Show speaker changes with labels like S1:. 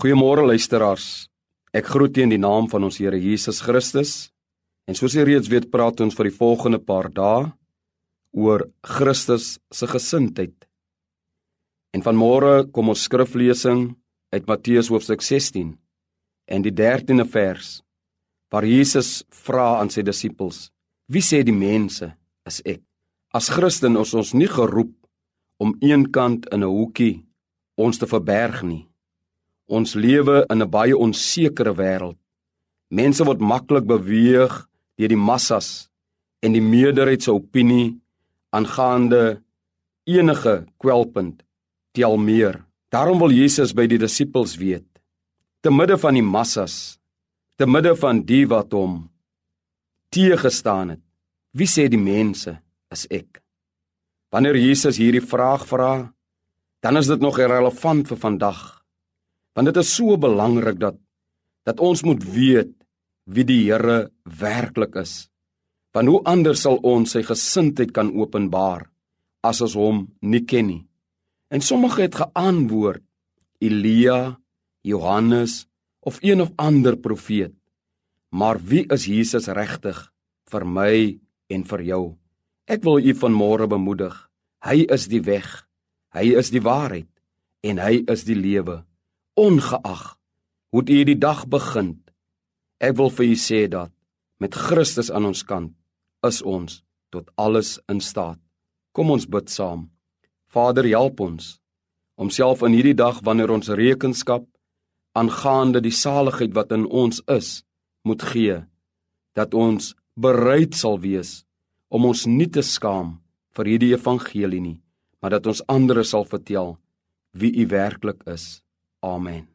S1: Goeiemôre luisteraars. Ek groet u in die naam van ons Here Jesus Christus. En soos jy reeds weet, praat ons vir die volgende paar dae oor Christus se gesindheid. En vanmôre kom ons skriflesing uit Matteus hoofstuk 16 en die 13de vers waar Jesus vra aan sy disippels: "Wie sê die mense is ek?" As Christen is ons nie geroep om eenkant in 'n hoekie ons te verberg nie. Ons lewe in 'n baie onsekere wêreld. Mense word maklik beweeg deur die massas en die meerderheid se opinie aangaande enige kwelpunt tel meer. Daarom wil Jesus by die disippels weet, te midde van die massas, te midde van die wat hom teëgestaan het, wie sê die mense is ek? Wanneer Jesus hierdie vraag vra, dan is dit nog relevant vir vandag. Want dit is so belangrik dat dat ons moet weet wie die Here werklik is. Want hoe anders sal ons sy gesindheid kan openbaar as ons hom nie ken nie? En sommige het geantwoord Elia, Johannes of een of ander profeet. Maar wie is Jesus regtig vir my en vir jou? Ek wil u vanmôre bemoedig. Hy is die weg. Hy is die waarheid en hy is die lewe. Ongeag hoe jy die dag begin, ek wil vir u sê dat met Christus aan ons kant is ons tot alles in staat. Kom ons bid saam. Vader, help ons om self in hierdie dag wanneer ons rekenskap aangaande die saligheid wat in ons is, moet gee dat ons bereid sal wees om ons nie te skaam vir hierdie evangelie nie maar dat ons ander sal vertel wie u werklik is. Amen.